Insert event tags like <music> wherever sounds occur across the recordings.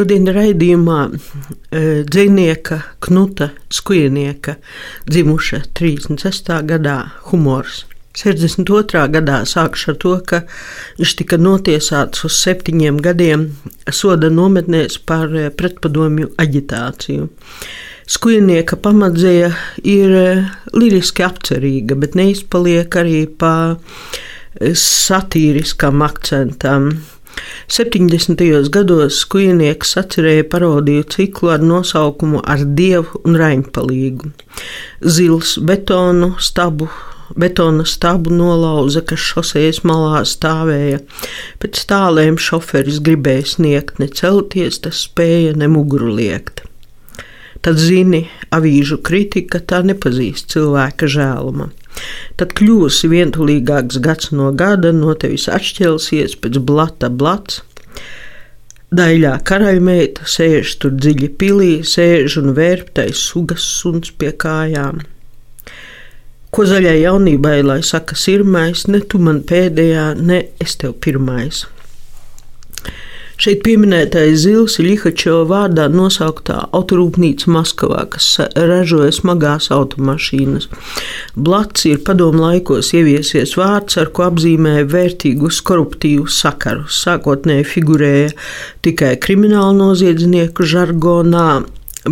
Šodien raidījumā e, dzinieka Knuta Skujnieka dzimuša 36. gadā humors. 62. gadā sākšu ar to, ka viņš tika notiesāts uz septiņiem gadiem soda nometnēs par e, pretpadomju aģitāciju. Skujnieka pamatzēja ir e, liriski apcerīga, bet neizpaliek arī pa satīriskam akcentam. 70. gados skujnieks atcerēja parodiju ciklu ar nosaukumu Ar dievu un raņpalīgu. Zils betonu stabu betona stabu nolauza, kas šosejas malā stāvēja. Pēc tālēm šoferis gribēja sniegt, ne celties, tas spēja ne muguru liekt. Tad zini, avīžu kritika tā nepazīst cilvēka žēluma. Tad kļūsi vientulīgāks gads no gada, no tevis atšķelsies pēc blata blats. Daļā karaļmeita sēž tur dziļi pilī, sēž un vērptais sugas suns pie kājām. Ko zaļai jaunībai, lai saka, sirmais, ne tu man pēdējā, ne es tev pirmais. Šeit pieminētais Zils ir Lihačeva vārdā nosauktā autorūpnīca Maskavā, kas ražoja smagās automašīnas. Blats ir padomu laikos ieviesies vārds, ar ko apzīmēja vērtīgus koruptīvus sakarus. Sākotnēji figurēja tikai krimināla noziedznieku žargonā,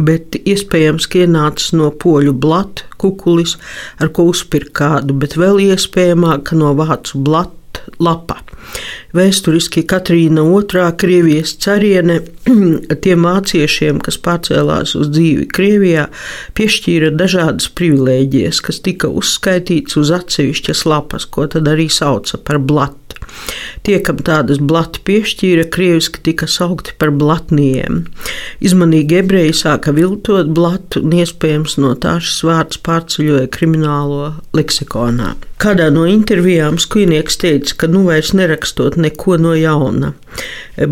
bet iespējams, ka ienācis no poļu blata, kukulis, ar ko uzpirkt kādu, bet vēl iespējamāk no vācu blata lapa. Vēsturiski Katrīna II, Krievijas cariene, <clears throat> tiem vāciešiem, kas pārcēlās uz dzīvi Krievijā, piešķīra dažādas privilēģijas, kas tika uzskaitīts uz atsevišķas lapas, ko tad arī sauca par blatu. Tie, kam tādas blati piešķīra, krieviski tika saukti par blatniem. Izmanīgi ebreji sāka viltot blatu, un iespējams no tā šis vārds pārceļoja kriminālo leksikonā. Kādā no intervijām skujnieks teica, ka nu vairs nerakstot neko no jauna,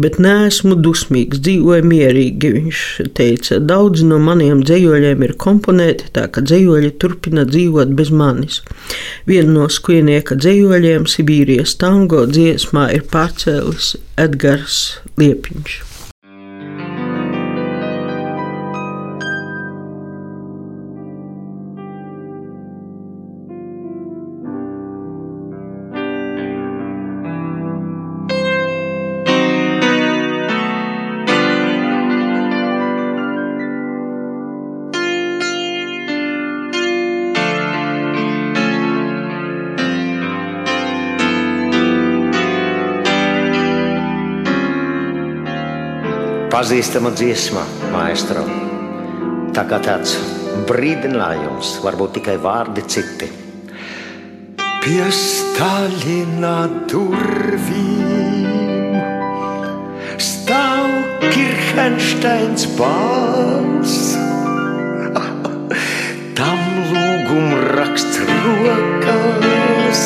bet neesmu dusmīgs, dzīvoju mierīgi. Viņš teica, daudz no maniem dzējoļiem ir komponēti, tā ka dzējoļi turpina dzīvot bez manis. Vienu no skujnieka dzējoļiem, Sibīrijas tango dziesmā, ir pārcēlis Edgars Liepiņš. Pazīstama dziesma, maestro. Tā kā tāds brīdinājums, varbūt tikai vārdi citi. Pie Stalina durvīm stāv Kirchensteins balss. <laughs> Tam lūgum raksts rokas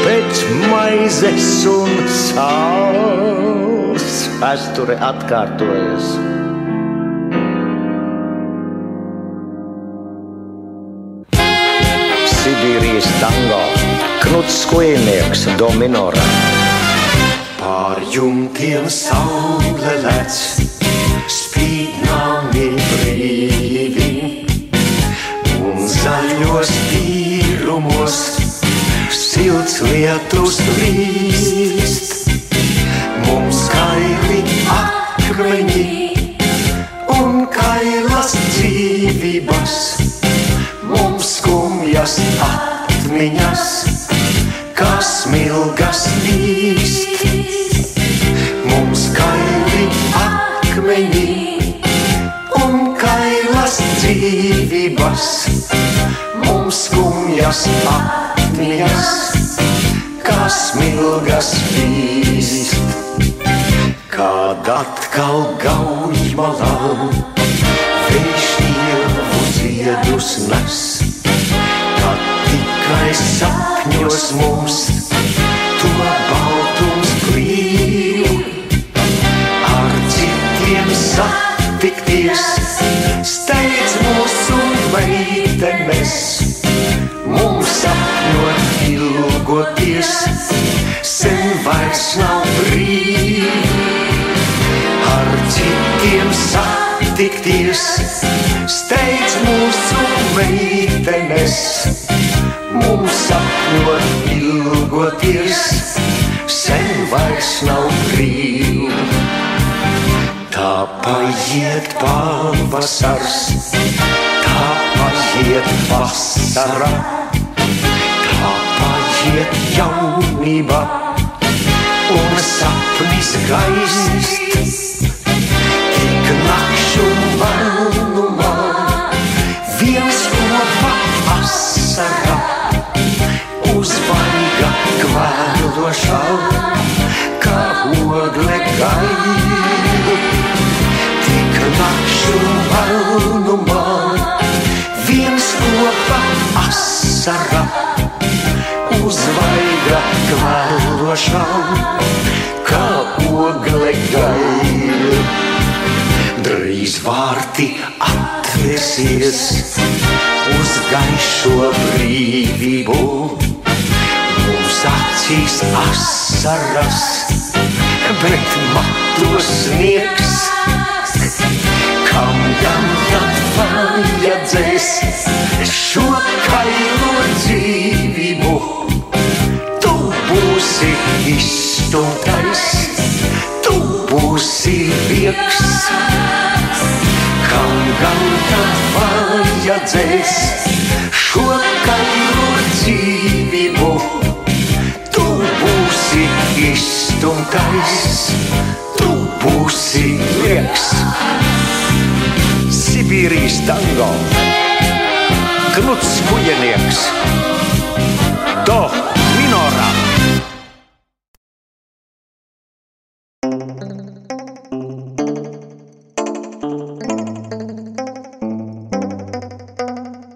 pēc maizes un sāls vēsture atkārtojas. Sibīrijas tango, knuts skujnieks, dominora. Pār jumtiem saule lec, spīd nami brīvi, un zaļos tīrumos silts lietus līst akmeņi un kailas dzīvības, mums skumjas atmiņas, kas milgas līst. Mums kaili akmeņi un kailas dzīvības, mums skumjas atmiņas, kas milgas līst. Kad atkal gauj malā, viņš ir ziedus nes. Tad tikai sapņos mums to baltums brīv. Ar citiem satikties, steidz mūsu meitenes. Mums sapņot ilgoties, satikties, steidz mūsu meitenes. Mums sapņot ilgoties, sen vairs nav brīvi. Tā paiet pavasars, tā paiet vasara, tā paiet jaunība un sapnis gaist. Asara, uzvaiga kvēlošām, kā ogle gaila. Drīz vārti atvērsies uz gaišo brīvību, mums acīs asaras, bet matos sniegs. Vajadzēs šo kailo dzīvību? Tu būsi izstumtais, tu būsi vieks. Sibīrijas tango, Knuts Kujenieks, Do minorā.